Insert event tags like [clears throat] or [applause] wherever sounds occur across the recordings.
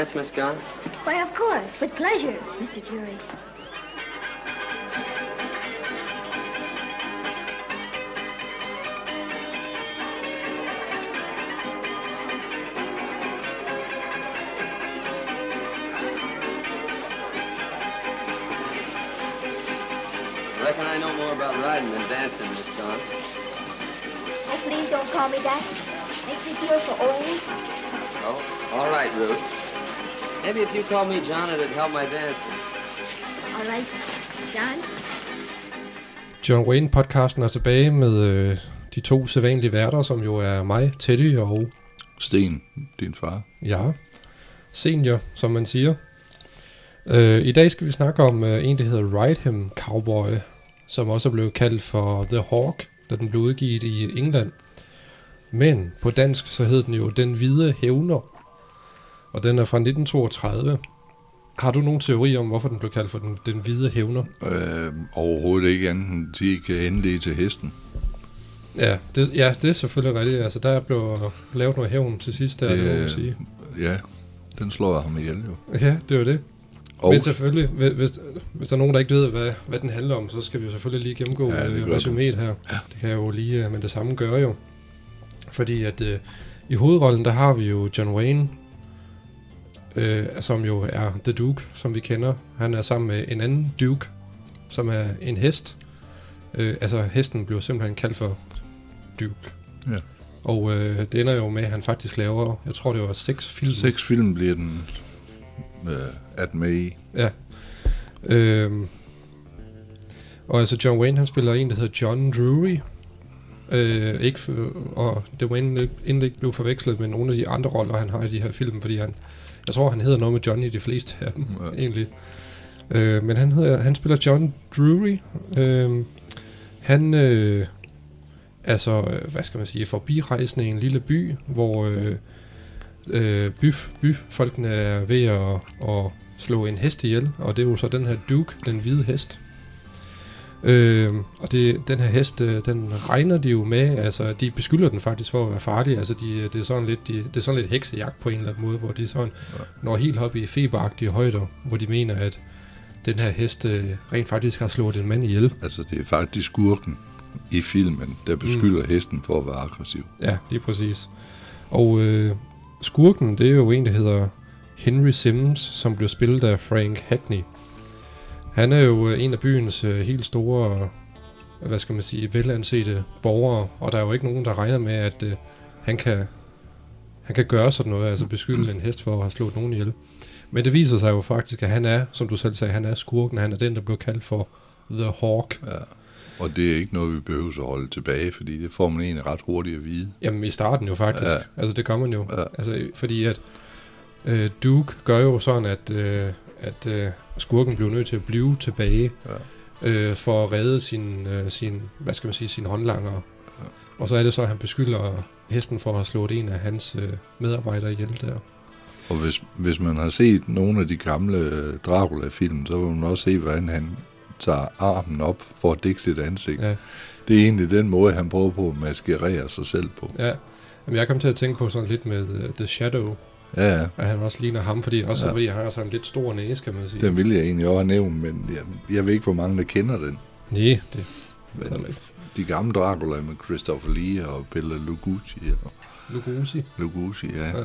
dance, Miss Gunn? Why, of course, with pleasure, Mr. Drury. Reckon I know more about riding than dancing, Miss Gunn. Oh, please don't call me that. Makes me feel so old. Oh, all right, Ruth. Maybe if you called me John, it'd help my dancing. All right, John. John Wayne-podcasten er tilbage med øh, de to sædvanlige værter, som jo er mig, Teddy og Sten, din far. Ja, senior, som man siger. Øh, I dag skal vi snakke om øh, en, der hedder Ride Him Cowboy, som også blev kaldt for The Hawk, da den blev udgivet i England. Men på dansk så hed den jo Den Hvide Hævner, og den er fra 1932. Har du nogen teori om, hvorfor den blev kaldt for Den, den Hvide Hævner? Øh, overhovedet ikke andet end de kan henlede til hesten. Ja det, ja, det er selvfølgelig rigtigt. Altså, der blev lavet noget hævn til sidst, der, det, det må man sige. Ja, den slår jeg ham ihjel jo. Ja, det var det. Og Men selvfølgelig, hvis, hvis, der er nogen, der ikke ved, hvad, hvad den handler om, så skal vi jo selvfølgelig lige gennemgå Ja, det gør resuméet her. Ja. Det kan jeg jo lige uh, med det samme gøre jo. Fordi at uh, i hovedrollen, der har vi jo John Wayne, uh, som jo er The Duke, som vi kender. Han er sammen med en anden Duke, som er en hest. Uh, altså hesten bliver simpelthen kaldt for Duke. Ja. Og uh, det ender jo med, at han faktisk laver, jeg tror det var seks film. seks film bliver den øh, at med i. Ja. Øhm, og altså John Wayne, han spiller en, der hedder John Drury. Øh, ikke for, og det var inden det ikke blev forvekslet med nogle af de andre roller, han har i de her film, fordi han, jeg tror, han hedder noget med Johnny de fleste af dem, Ja. egentlig. Øh, men han, hedder, han spiller John Drury. Øh, han, øh, altså, øh, hvad skal man sige, forbirejsende i en lille by, hvor øh, øh, by, byfolkene er ved at, at slå en hest ihjel, og det er jo så den her Duke, den hvide hest. Øh, og det, den her hest, øh, den regner de jo med, altså de beskylder den faktisk for at være farlig, altså de, det, er sådan lidt, de, det er sådan lidt heksejagt på en eller anden måde, hvor de sådan Ja. når helt op i feberagtige højder, hvor de mener, at den her hest øh, rent faktisk har slået en mand ihjel. Altså, det er faktisk skurken i filmen, der beskylder mm. hesten for at være aggressiv. Ja, lige præcis. Og øh, skurken, det er jo en, der hedder Henry Sims, som blev spillet af Frank Hackney. Han er jo øh, en af byens øh, helt store, hvad skal man sige, velansete borgere, og der er jo ikke nogen, der regner med, at øh, han kan han kan gøre sådan noget, altså beskylde en hest for at have slået nogen ihjel. Men det viser sig jo faktisk, at han er, som du selv sagde, han er skurken, han er den, der blev kaldt for The Hawk. Ja. Og det er ikke noget, vi behøver at holde tilbage, fordi det får man egentlig ret hurtigt at vide. Jamen i starten jo faktisk. Ja. Altså det gør man jo. Ja. Altså fordi at øh, Duke gør jo sådan, at, øh, at øh, skurken bliver nødt til at blive tilbage Ja. øh, for at redde sin, øh, sin, hvad skal man sige, sin håndlanger. Ja. Og så er det så, at han beskylder hesten for at have slået en af hans øh, medarbejdere ihjel der. Og hvis, hvis man har set nogle af de gamle øh, Dracula-film, så vil man også se, hvordan han tager armen op for at dække sit ansigt. Ja. Det er egentlig den måde, han prøver på at maskerere sig selv på. Ja. Jamen, jeg kom til at tænke på sådan lidt med uh, The Shadow, Ja, ja. at han også ligner ham, fordi også Ja. fordi han har sådan en lidt stor næse, kan man sige. Den ville jeg egentlig også have nævnt, men jeg, jeg ved ikke, hvor mange der kender den. Nej, det Men de gamle Dracula med Christopher Lee og Bela Lugosi og Lugosi. Lugosi, ja. Ja. ja.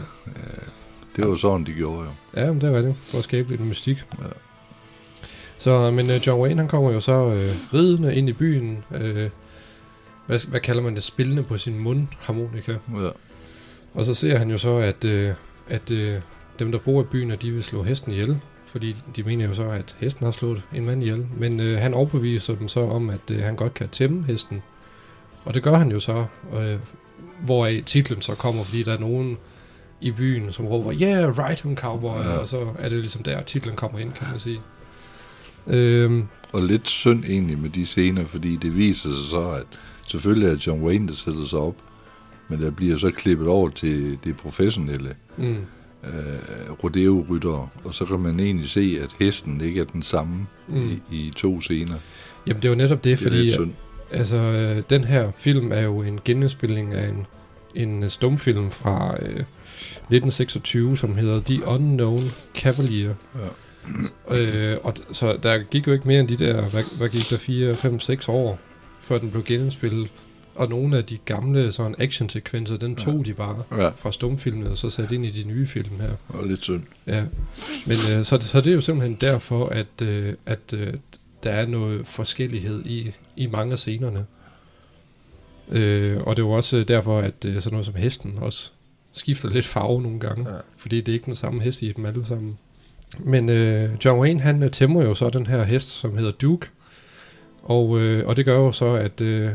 Det var sådan, de gjorde jo. Ja, men det var det. For at skabe lidt mystik. Ja. Så, men uh, John Wayne, han kommer jo så uh, ridende ind i byen. Uh, hvad, hvad kalder man det? Spillende på sin mundharmonika. Ja. Og så ser han jo så, at, uh, at uh, dem, der bor i byen, at de vil slå hesten ihjel. Fordi de mener jo så, at hesten har slået en mand ihjel. Men uh, han overbeviser dem så om, at uh, han godt kan tæmme hesten. Og det gør han jo så. Uh, hvoraf titlen så kommer, fordi der er nogen i byen, som råber, yeah, ride him cowboy, ja. og så er det ligesom der, titlen kommer ind, kan man sige. Øhm, Og lidt synd egentlig med de scener, fordi det viser sig så, at selvfølgelig er John Wayne, der sætter sig op, men der bliver så klippet over til det professionelle mm, øh, rodeo-ryttere, og så kan man egentlig se, at hesten ikke er den samme Mm. i, i to scener. jamen det er jo netop det, Det fordi synd. altså, øh, den her film er jo en genindspilning af en, en stumfilm fra øh, 1926, som hedder The Unknown Cavalier. Ja. Øh, og så der gik jo ikke mere end de der, hvad, hvad gik der, 4, 5, 6 år, før den blev genindspillet. Og nogle af de gamle sådan actionsekvenser, den tog de bare Ja, fra stumfilmen, og så satte ind i de nye film her. var lidt synd. Ja, men øh, så, så det er jo simpelthen derfor, at, øh, at øh, der er noget forskellighed i, i mange af scenerne. Øh, og det er jo også derfor, at øh, sådan noget som hesten også skifter lidt farve nogle gange, Ja. ja. fordi det er ikke den samme hest i dem alle sammen. Men øh, John Wayne, han øh, tæmmer jo så den her hest, som hedder Duke, og, øh, og det gør jo så, at øh,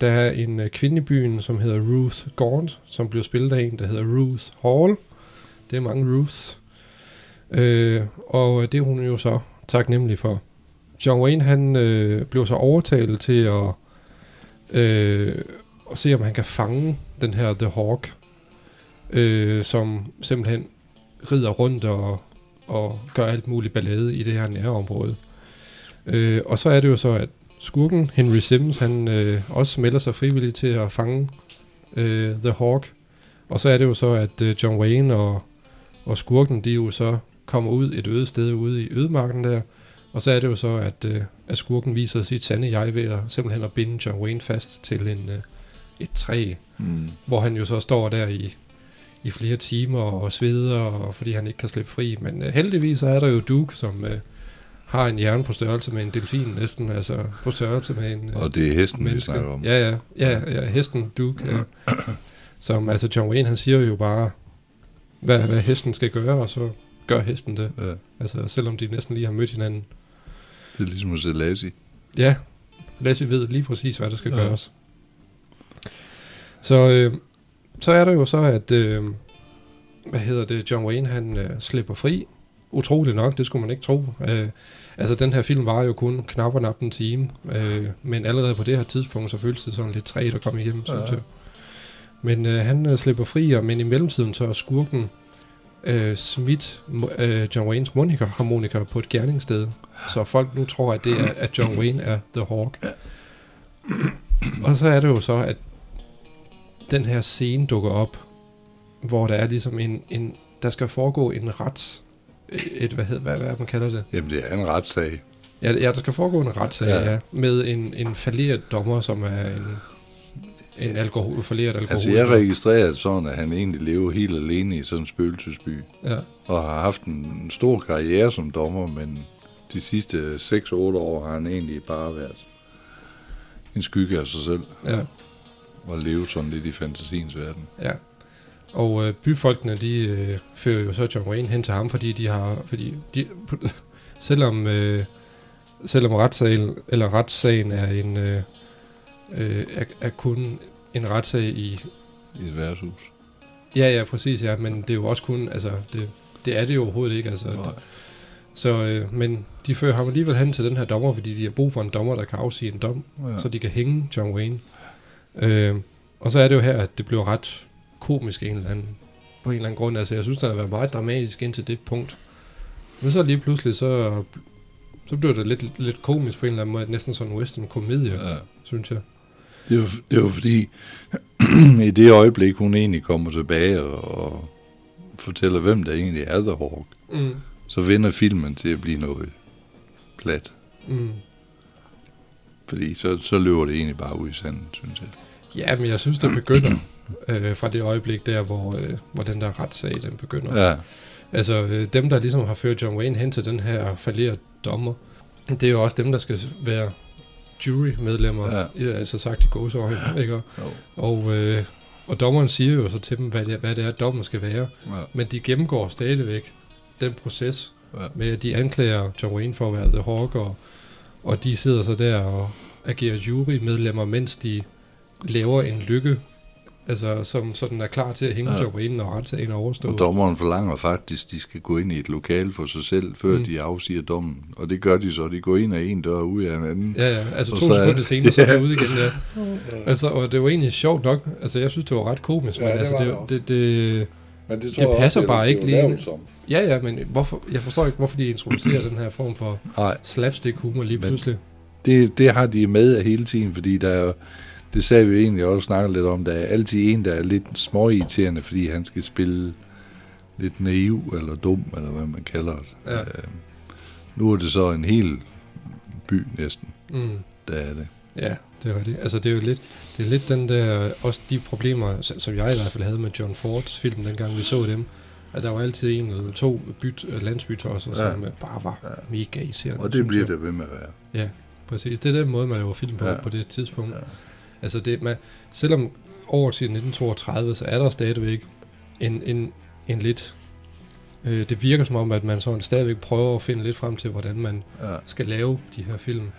der er en øh, kvinde i byen, som hedder Ruth Gaunt, som bliver spillet af en, der hedder Ruth Hall. Det er mange Ruths. Øh, og øh, det er hun jo så taknemmelig for. John Wayne, han øh, blev så overtalt til at, øh, at se, om han kan fange den her The Hawk, øh, som simpelthen rider rundt og, og gør alt muligt ballade i det her nærområde. Øh, og så er det jo så, at skurken Henry Sims, han øh, også melder sig frivilligt til at fange øh, The Hawk. Og så er det jo så, at øh, John Wayne og, og skurken, de jo så kommer ud et øde sted ude i ødemarken der. Og så er det jo så, at, øh, at skurken viser sit sande jeg ved at simpelthen at binde John Wayne fast til en, øh, et træ, Mm. hvor han jo så står der i, i flere timer og sveder, og fordi han ikke kan slippe fri. Men øh, heldigvis så er der jo Duke, som øh, har en hjerne på størrelse med en delfin næsten, altså på størrelse med en øh, Og det er hesten, vi menneske. snakker om. Ja, ja, ja, ja, hesten Duke, ja. Som, altså John Wayne, han siger jo bare, hvad, hvad hesten skal gøre, og så gør hesten det. Ja, Altså, selvom de næsten lige har mødt hinanden. det er ligesom at se Lassie. Ja, Lassie ved lige præcis, hvad der skal ja. gøres. Så, øh, så er der jo så, at, øh, hvad hedder det, John Wayne, han øh, slipper fri. Utroligt nok, det skulle man ikke tro. Øh, altså, den her film var jo kun knap og nap en time, øh, men allerede på det her tidspunkt, så føltes det sådan lidt træt at komme hjem, synes Ja. jeg. Men øh, han øh, slipper fri, og, men i mellemtiden så er skurken øh, smidt øh, John Waynes monika harmonika på et gerningssted. Så folk nu tror, at det er, at John Wayne er The Hawk. Og så er det jo så, at den her scene dukker op, hvor der er ligesom en, en der skal foregå en ret, et, hvad, hedder, hvad, hvad man kalder det? Jamen, det er en retssag. Ja, ja der skal foregå en retssag, Ja. ja. med en, en falderet dommer, som er en, en alkohol, falderet alkohol. Altså, jeg registrerer det sådan, at han egentlig lever helt alene i sådan en spøgelsesby. Ja, Og har haft en stor karriere som dommer, men de sidste 6-8 år har han egentlig bare været en skygge af sig selv. ja. Og levet sådan lidt i fantasiens verden. Ja. Og øh, byfolkene, de øh, fører jo så John Wayne hen til ham, fordi de har, fordi de, [laughs] selvom, øh, selvom retssagen, eller retssagen er en, øh, øh, er, er kun en retssag i, I et værtshus. ja ja, præcis ja, men det er jo også kun, altså, det, det er det jo overhovedet ikke, altså, Nej. så, øh, men de fører ham alligevel hen til den her dommer, fordi de har brug for en dommer, der kan afsige en dom, Ja. så de kan hænge John Wayne. Øh, og så er det jo her, at det bliver ret komisk en eller anden, på en eller anden grund. Altså, jeg synes, det har været meget dramatisk indtil det punkt. Men så lige pludselig, så, så blev det lidt, lidt komisk på en eller anden måde, næsten sådan en western komedie. Ja. synes jeg. Det var, det var fordi, [clears throat] i det øjeblik, hun egentlig kommer tilbage og, og fortæller, hvem der egentlig er The Hawk, Mm. så vender filmen til at blive noget plat. Mm. Fordi så, så løber det egentlig bare ud i sanden, synes jeg. Ja, men jeg synes, det begynder øh, fra det øjeblik der, hvor, øh, hvor den der retssag, den begynder. Ja, Altså, øh, dem, der ligesom har ført John Wayne hen til den her falderede dommer, det er jo også dem, der skal være jurymedlemmer, Ja. ja. altså sagt i gåseøjne, ikke? jo. Og, øh, og dommeren siger jo så til dem, hvad det, hvad det er, dommen skal være. Ja, Men de gennemgår stadigvæk den proces ja. med, at de anklager John Wayne for at være The Hawk, og, og de sidder så der og agerer jurymedlemmer, mens de laver en lykke, altså som sådan er klar til at hænge Ja. ja. Wayne, når retssagen er overstået. Og dommeren forlanger faktisk, at de skal gå ind i et lokal for sig selv, før mm. De afsiger dommen. Og det gør de så. De går ind af en dør og ud af en anden. Ja, ja, altså Og to så er- sekunder senere, så er det [laughs] ude igen, ja. Altså, og det var egentlig sjovt nok, altså jeg synes, det var ret komisk, Ja, men det altså, var det, det også. det, det, Men det passer bare ikke lige. Som. ja, ja, men hvorfor, jeg forstår ikke, hvorfor de introducerer den her form for Nej, slapstick humor lige Men- pludselig. det, det har de med af hele tiden, fordi der er, det sagde vi egentlig også snakket lidt om, der er altid en, der er lidt småirriterende, fordi han skal spille lidt naiv eller dum, eller hvad man kalder det. Ja. Øh, nu er det så en hel by næsten, Mm. der er det. Ja, det er rigtigt. Altså, det er jo lidt, det er lidt den der, også de problemer, som jeg i hvert fald havde med John Fords film, dengang vi så dem, at der var altid en eller to byt, øh, landsbytosser, Ja. ja. som øh, bare var ja. mega irriterende. Og det bliver jeg. det ved med at være. Præcis, det er den måde, man laver film på Ja. ja. på det tidspunkt. Ja. Altså, det, man, selvom over til 1932, så er der stadigvæk en, en, en lidt... Øh, det virker som om, at man sådan stadigvæk prøver at finde lidt frem til, hvordan man Ja. skal lave de her film.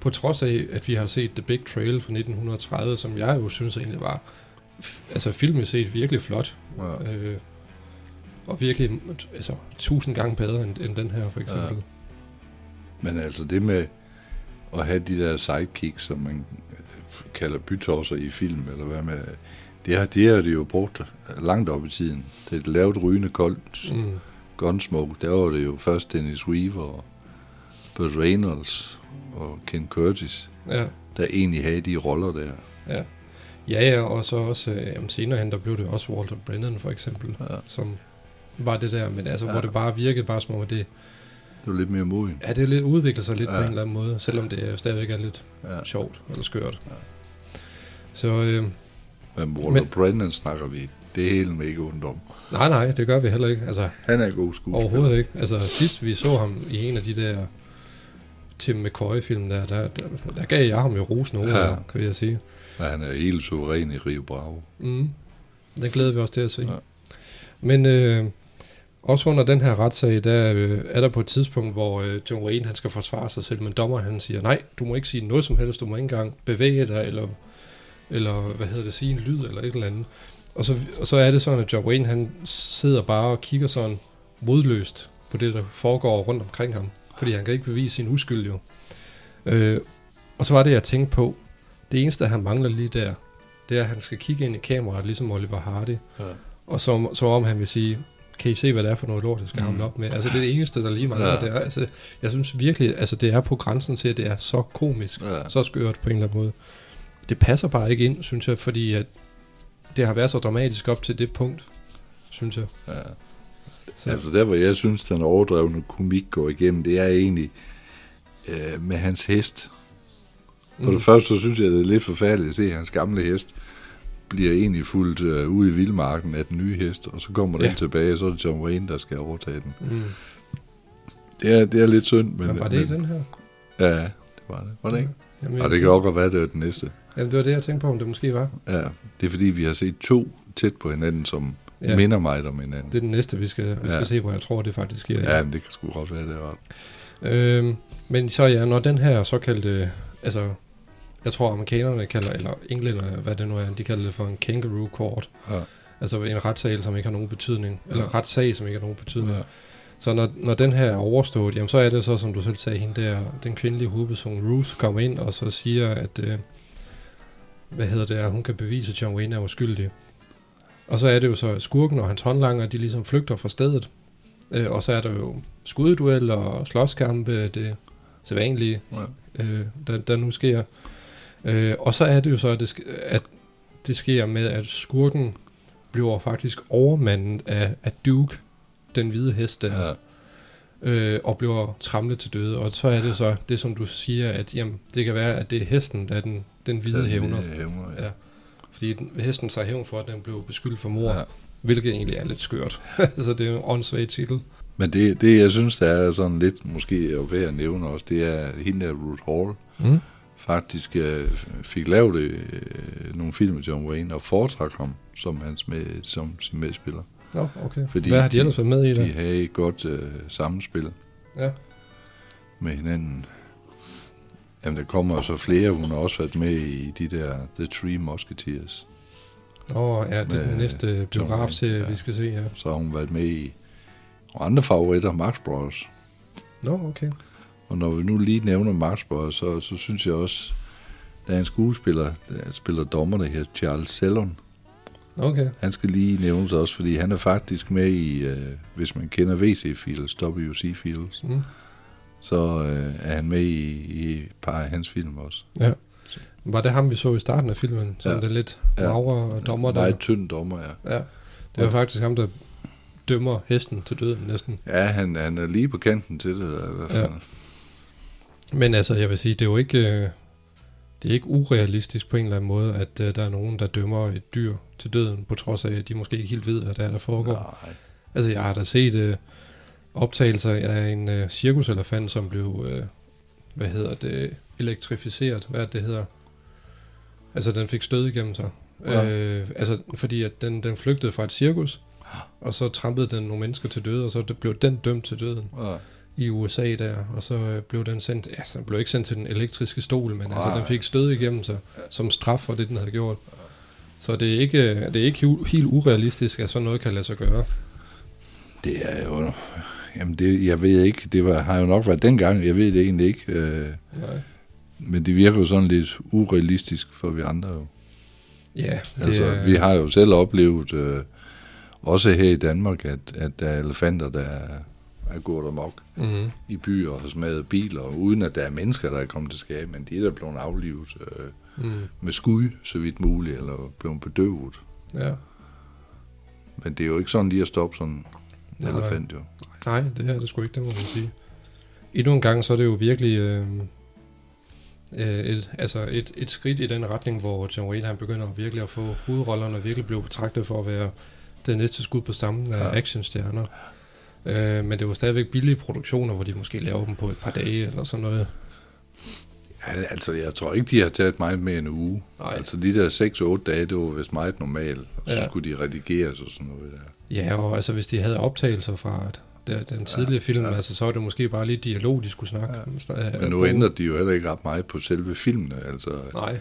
På trods af, at vi har set The Big Trail fra 1930, som jeg jo synes egentlig var, altså filmisk set virkelig flot. Ja. Øh, og virkelig altså, tusind gange bedre end, end den her, for eksempel. Ja. Men altså det med at have de der sidekicks, som man kalder bytosser i film, eller hvad med, det har, det har de jo brugt langt op i tiden. Det er lavet rygende koldt Mm. Gunsmoke, der var det jo først Dennis Weaver og Burt Reynolds og Ken Curtis, Ja. der egentlig havde de roller der. Ja. Ja, ja, og så også, øh, jamen senere hen, der blev det også Walter Brennan for eksempel, Ja. som var det der, men altså, ja. Hvor det bare virkede bare som om, det, Det var lidt mere moden. ja, det er lidt udviklet sig lidt ja. På en eller anden måde, selvom det er stadigvæk er lidt Ja. sjovt eller skørt. Ja. Så øh, Men Walter Men- Brennan snakker vi det hele med ikke ondt om. nej, nej, det gør vi heller ikke. Altså, Han er en god skuespiller. overhovedet ikke. Altså, sidst vi så ham i en af de der Tim McCoy-film der, der, der, der gav jeg ham jo rosen over, Ja. kan jeg sige. Ja, han er helt suveræn i Rio Bravo. Mm. Den glæder vi os til at se. Ja. Men øh, også under den her retssag, der øh, er der på et tidspunkt, hvor øh, John Wayne han skal forsvare sig selv, men dommer han siger, nej, du må ikke sige noget som helst, du må ikke engang bevæge dig, eller, eller hvad hedder det, sige en lyd, eller et eller andet. Og så, og så er det sådan, at John Wayne han sidder bare og kigger sådan modløst på det, der foregår rundt omkring ham, fordi han kan ikke bevise sin uskyld jo. Øh, og så var det, jeg tænkte på, det eneste, han mangler lige der, det er, at han skal kigge ind i kameraet, ligesom Oliver Hardy, Ja. og som, som om han vil sige, kan I se, hvad det er for noget lort, jeg skal hamle op med? Altså, det er det eneste, der lige mangler Ja. ja. der. Altså, jeg synes virkelig, altså, det er på grænsen til, at det er så komisk, Ja. så skørt på en eller anden måde. Det passer bare ikke ind, synes jeg, fordi at det har været så dramatisk op til det punkt, synes jeg. Ja. Så, Altså der, hvor jeg synes, den overdrevne komik går igennem, det er egentlig øh, med hans hest. For Mm. det første, så synes jeg, det er lidt forfærdeligt at se, hans gamle hest bliver egentlig fuldt øh, ude i vildmarken af den nye hest, og så kommer den Ja. tilbage, og så er det John Wayne, der skal overtage den. mm. Det er, det er lidt synd, men... Men, var det men, den her? Ja, det var det. Var det ikke? Jamen, Og det kan også godt være, det er den næste. Jamen, det var det, jeg tænkte på, om det måske var. Ja, det er fordi, vi har set to tæt på hinanden, som ja. Ja. minder mig om hinanden. Det er den næste, vi skal, vi skal Ja. se, hvor jeg tror, det faktisk sker. Ja, men det kan sgu godt være, det ret. Øhm, men så ja, når den her såkaldte, altså, jeg tror amerikanerne kalder, eller englænderne, hvad det nu er, de kalder det for en kangaroo court. Ja. Altså en retssag, som ikke har nogen betydning. Eller Ja. retssag, som ikke har nogen betydning. Ja. Så når, når den her er overstået, jamen så er det så, som du selv sagde, hende der, den kvindelige hovedperson Ruth kommer ind og så siger, at, øh, hvad hedder det, at hun kan bevise, at John Wayne er uskyldig. Og så er det jo så, skurken og hans håndlanger, de ligesom flygter fra stedet. Øh, og så er der jo skuddueller og slåskampe, det sædvanlige, Ja. øh, der, der nu sker. Øh, og så er det jo så, at det, at det sker med, at skurken bliver faktisk overmandet af, af Duke, den hvide hest der, Ja. øh, og bliver tramlet til døde. Og så er det så det, som du siger, at jamen, det kan være, at det er hesten, der er den, den hvide Den hævner. hævner, ja. Ja. Fordi den, hesten tager hævn for, at den blev beskyldt for mord, Ja. hvilket egentlig er lidt skørt. [laughs] så det er jo en åndssvag titel. Men det, det, jeg synes, der er sådan lidt måske at være at nævne også, det er hende der Ruth Hall, Mm. Faktisk øh, fik lavet øh, nogle film med John Wayne, og foretrak ham som, hans med, som sin medspiller. Nå, okay. Fordi Hvad har de de- ellers været med i De det? havde et godt øh, sammenspil Ja. med hinanden. Jamen, der kommer så flere. Hun har også været med i de der The Three Musketeers. Åh, oh, ja, det er den næste biografserie, ja. vi skal se, ja. Så har hun været med i og andre favoritter, Max Bros. Nå, okay. Og når vi nu lige nævner Bros, så, så synes jeg også, der er en skuespiller, der spiller dommer, der hedder Charles Sellon. Okay. Han skal lige nævnes også, fordi han er faktisk med i, øh, hvis man kender WC Fields, WC Fields, Mm. så øh, er han med i, i et par af hans film også. Var det ham, vi så i starten af filmen? Som Ja. den lidt Ja. magre dommer der? Meget tynd dommer, ja. Ja. Det var faktisk ham, der dømmer hesten til døden næsten. Ja, han, han er lige på kanten til det, i hvert fald. Ja. Men altså, jeg vil sige, det er jo ikke, øh, det er ikke urealistisk på en eller anden måde, at øh, der er nogen, der dømmer et dyr til døden, på trods af, at de måske ikke helt ved, hvad der er, der foregår. Nej. Altså, jeg har da set øh, optagelser af en øh, cirkuselefant, som blev, øh, hvad hedder det, elektrificeret, hvad det, hedder? Altså, den fik stød igennem sig. Ja. Øh, altså, fordi at den, den flygtede fra et cirkus, og så trampede den nogle mennesker til døde, og så blev den dømt til døden Ja. I USA der, og så øh, blev den sendt, ja, så den blev ikke sendt til den elektriske stol, men altså, Nej. den fik stød igennem sig, som straf for det, den havde gjort. Så det er ikke, det er ikke helt urealistisk, at sådan noget kan lade sig gøre. Det er jo... Jamen, det, jeg ved ikke. Det var, har jo nok været dengang. Jeg ved det egentlig ikke. Øh, Nej. men det virker jo sådan lidt urealistisk for vi andre jo. Ja, det Altså, er, vi har jo selv oplevet, øh, også her i Danmark, at, at der er elefanter, der er, er gået amok mm, i byer og smadret biler, uden at der er mennesker, der er kommet til skade, men de er der blevet aflivet øh, mm, med skud, så vidt muligt, eller blevet bedøvet. ja. Men det er jo ikke sådan lige at stoppe sådan en Nej. elefant, jo. Nej, det er det sgu ikke, det må man sige. Endnu en gang, så er det jo virkelig øh, øh, et, altså et, et skridt i den retning, hvor John Wayne han begynder virkelig at få hovedrollerne og virkelig blive betragtet for at være det næste skud på stammen af ja. actionstjerner. Øh, men det var stadigvæk billige produktioner, hvor de måske laver dem på et par dage eller sådan noget. Ja, altså, jeg tror ikke, de har taget meget mere end en uge. Nej. Altså, de der 6-8 dage, det var vist meget normalt. Og så Ja. skulle de redigeres og sådan noget der. Ja, og altså hvis de havde optagelser fra et, der, den tidlige ja, film, ja. ja. altså så var det måske bare lige dialog, de skulle snakke. Ja. Men nu ændrer de jo heller ikke ret meget på selve filmene. Altså, Nej,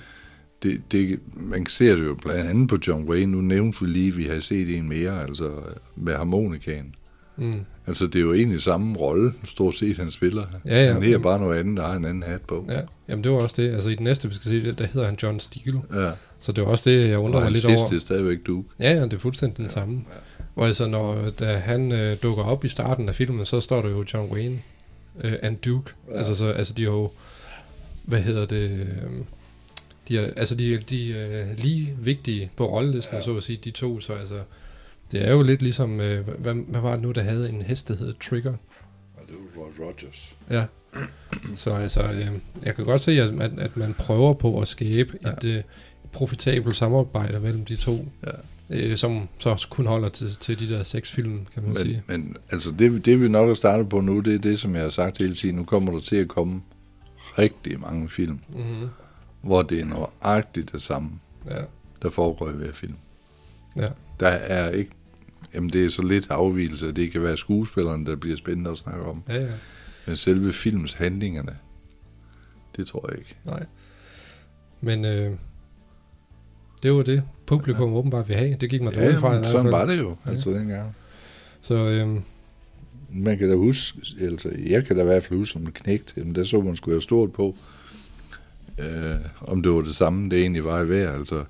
det, det, man ser det jo blandt andet på John Wayne. Nu nævnte vi lige, at vi har set en mere, altså med harmonikaen. Mm. Altså, det er jo egentlig samme rolle, stort set, han spiller. Ja, ja. Han her bare noget andet, der har en anden hat på. ja. Jamen det var også det. Altså i den næste, vi skal se, der hedder han John Steele. ja. Så det var også det, jeg undrer Og mig lidt over. er stadigvæk Duke. Ja, ja, det er fuldstændig den samme. ja. Hvor altså, når da han øh, dukker op i starten af filmen, så står der jo John Wayne øh, and Duke. Ja. Ja. Altså, så, altså, de er jo, hvad hedder det, øh, de er, altså, de, er- de er lige vigtige på rollelisten, Ja. ja. så at sige, de to, så altså, det er jo lidt ligesom, øh, hvad, hvad var det nu, der havde en hest, der hed Trigger? Og det var Rod Rogers. Ja. [clears throat] Så altså, øh, jeg kan godt se, at, at, at man prøver på at skabe Ja. et, øh, profitabelt samarbejde mellem de to, Ja. øh, som så kun holder til, til de der seks film, kan man Men, sige. men altså, det, det vi nok har startet på nu, det er det, som jeg har sagt hele tiden. Nu kommer der til at komme rigtig mange film, Mm-hmm. hvor det er nøjagtigt det samme, Ja, der foregår i hver film. ja, Der er ikke... Jamen, det er så lidt afvielse. Det kan være skuespilleren, der bliver spændende at snakke om. ja, ja, Men selve films handlingerne, det tror jeg ikke. nej. Men øh, det var det, publikum ja. åbenbart vil have. Det gik man ja, fra. hvert sådan var det jo, Ja. altså dengang. Så øh, Man kan da huske, altså jeg kan da i hvert fald huske som en knægt, jamen der så man skulle have stort på, øh, om det var det samme, det egentlig var i hver. Altså,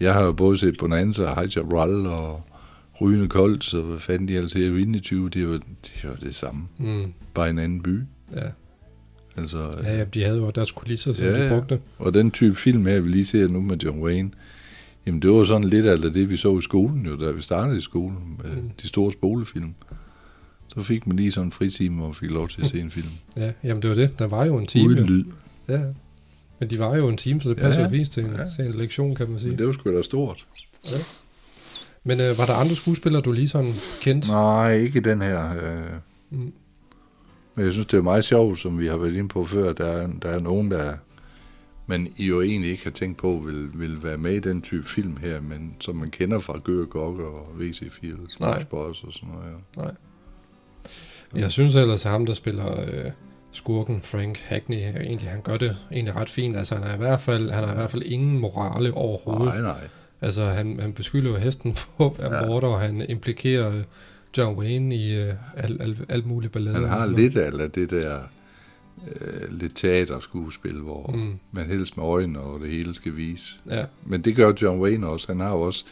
jeg har jo både set Bonanza og High Chaparral og Rygende Koldt, så hvad fanden de altså her i 20, det var, det var det samme. mm, Bare en anden by. ja. Altså, ja, ja, de havde jo deres kulisser, som Ja, ja, de ja. brugte. Og den type film her, vi lige ser nu med John Wayne, jamen det var sådan lidt af det, vi så i skolen jo, da vi startede i skolen med Mm. de store spolefilm. Så fik man lige sådan en fritime og fik lov til at se en film. [laughs] Ja, jamen det var det. Der var jo en time. Uden lyd. Ja, men de var jo en time, så det Ja, passer ja. jo vist til en, Ja. ja. til en lektion, kan man sige. Men det var sgu da stort. Men øh, var der andre skuespillere, du lige sådan kendte? Nej, ikke den her. Øh. Mm. Men jeg synes, det er meget sjovt, som vi har været inde på før. Der er, der er nogen, der man I jo egentlig ikke har tænkt på, vil, vil være med i den type film her, men som man kender fra Gør Gokke og VC4, Nej. Sports og sådan noget. Ja. Jeg synes ellers, at ham, der spiller øh, skurken, Frank Hackney, egentlig, han gør det egentlig ret fint. Altså, han har i hvert fald, han har i hvert fald ingen morale overhovedet. Nej, nej. Altså, han, han beskylder jo hesten [laughs] for at være Ja. morder, og han implikerer øh, John Wayne i øh, alt al, alt muligt ballade. Han har lidt af det der øh, lidt teaterskuespil, hvor mm. Man helst med øjnene og det hele skal vise. Ja, Men det gør John Wayne også. Han har jo også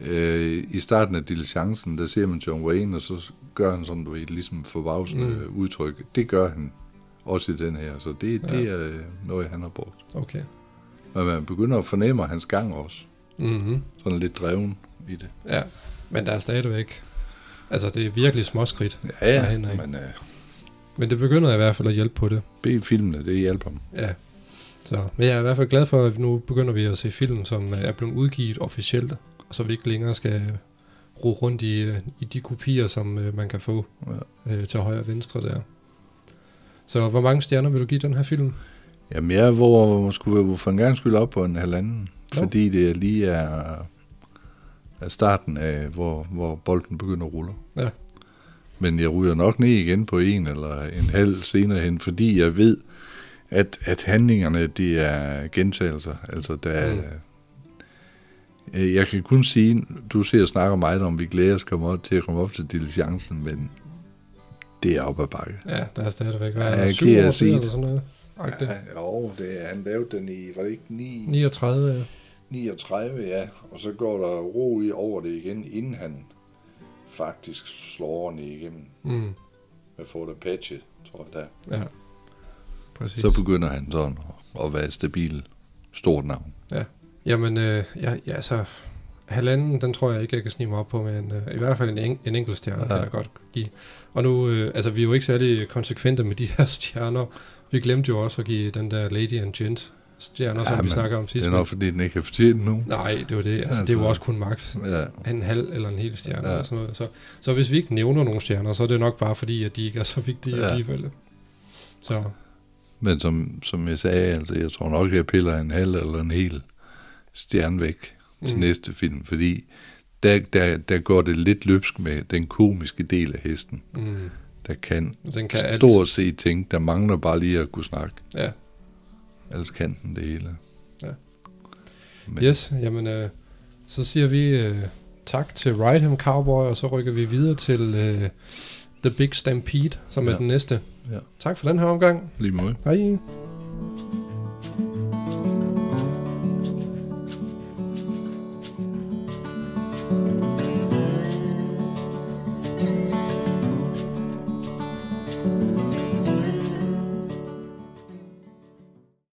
øh, i starten af diligencen, der ser man John Wayne, og så gør han sådan, du ved, ligesom forbavsende mm. Mm. udtryk. Det gør han også i den her, så det, det Ja. er øh, noget, han har brugt. okay. Men man begynder at fornemme hans gang også. Mm-hmm. Sådan lidt dreven i det. Ja, men der er stadigvæk... Altså, det er virkelig småskridt. Ja, ja, men uh, Men det begynder i hvert fald at hjælpe på det. B-filmene, det hjælper ham. Ja. Så, men jeg er i hvert fald glad for, at nu begynder vi at se film, som er blevet udgivet officielt, og så vi ikke længere skal rode rundt i, øh, i de kopier, som øh, man kan få Ja. øh, til højre og venstre der. Så hvor mange stjerner vil du give den her film? Jamen, jeg hvor, skulle hvor for en gang skyld op på en halvanden, Nå. fordi det lige er, er starten af, hvor, hvor bolden begynder at rulle. Ja. Men jeg ryger nok ned igen på en eller en halv senere hen, fordi jeg ved, at, at handlingerne, det er gentagelser. Altså, der er, Mm. Øh, Jeg kan kun sige, du ser og snakker meget om, vi glæder os komme op, til at komme op til diligencen, men det er op ad bakke. Ja, der er stadigvæk hvad, Ja, syv kan år eller sådan noget. Ja, jo, det er, han lavede den i, var det ikke 9, 39, ja. 39, ja, og så går der ro i over det igen, inden han faktisk slår ordentligt igennem Mm, med Fort Apache, tror jeg der. ja. Præcis. Så begynder han sådan at, være et stabil, stort navn. Jamen, øh, ja, ja, altså, halvanden, den tror jeg ikke, jeg kan snige mig op på, men øh, i hvert fald en, en, en enkelt stjerne ja. Ja. kan jeg godt give. Og nu, øh, altså, vi er jo ikke særlig konsekvente med de her [laughs] stjerner. Vi glemte jo også at give den der Lady and Gent stjerner, ja, som vi snakker om Det sidst. er nok, fordi den ikke har fortjent nu. Nej, det var det. Altså, det er jo Altså. også kun max Ja, en halv eller en hel stjerne. Ja. Eller sådan noget. Så, så hvis vi ikke nævner nogle stjerner, så er det nok bare fordi, at de ikke er så vigtige ja. Alligevel. Så men som, som jeg sagde, altså, jeg tror nok, jeg piller en halv eller en hel stjerne væk til Mm. næste film, fordi der, der, der går det lidt løbsk med den komiske del af hesten, mm, der kan, den kan alt. stort set ting, der mangler bare lige at kunne snakke. Ja. Ellers kan den det hele. Ja. Men, Yes, jamen øh, så siger vi øh, tak til Ride Cowboy, og så rykker vi videre til øh, The Big Stampede, som ja. er den næste. Ja. Tak for den her omgang. Lige måde. Hej.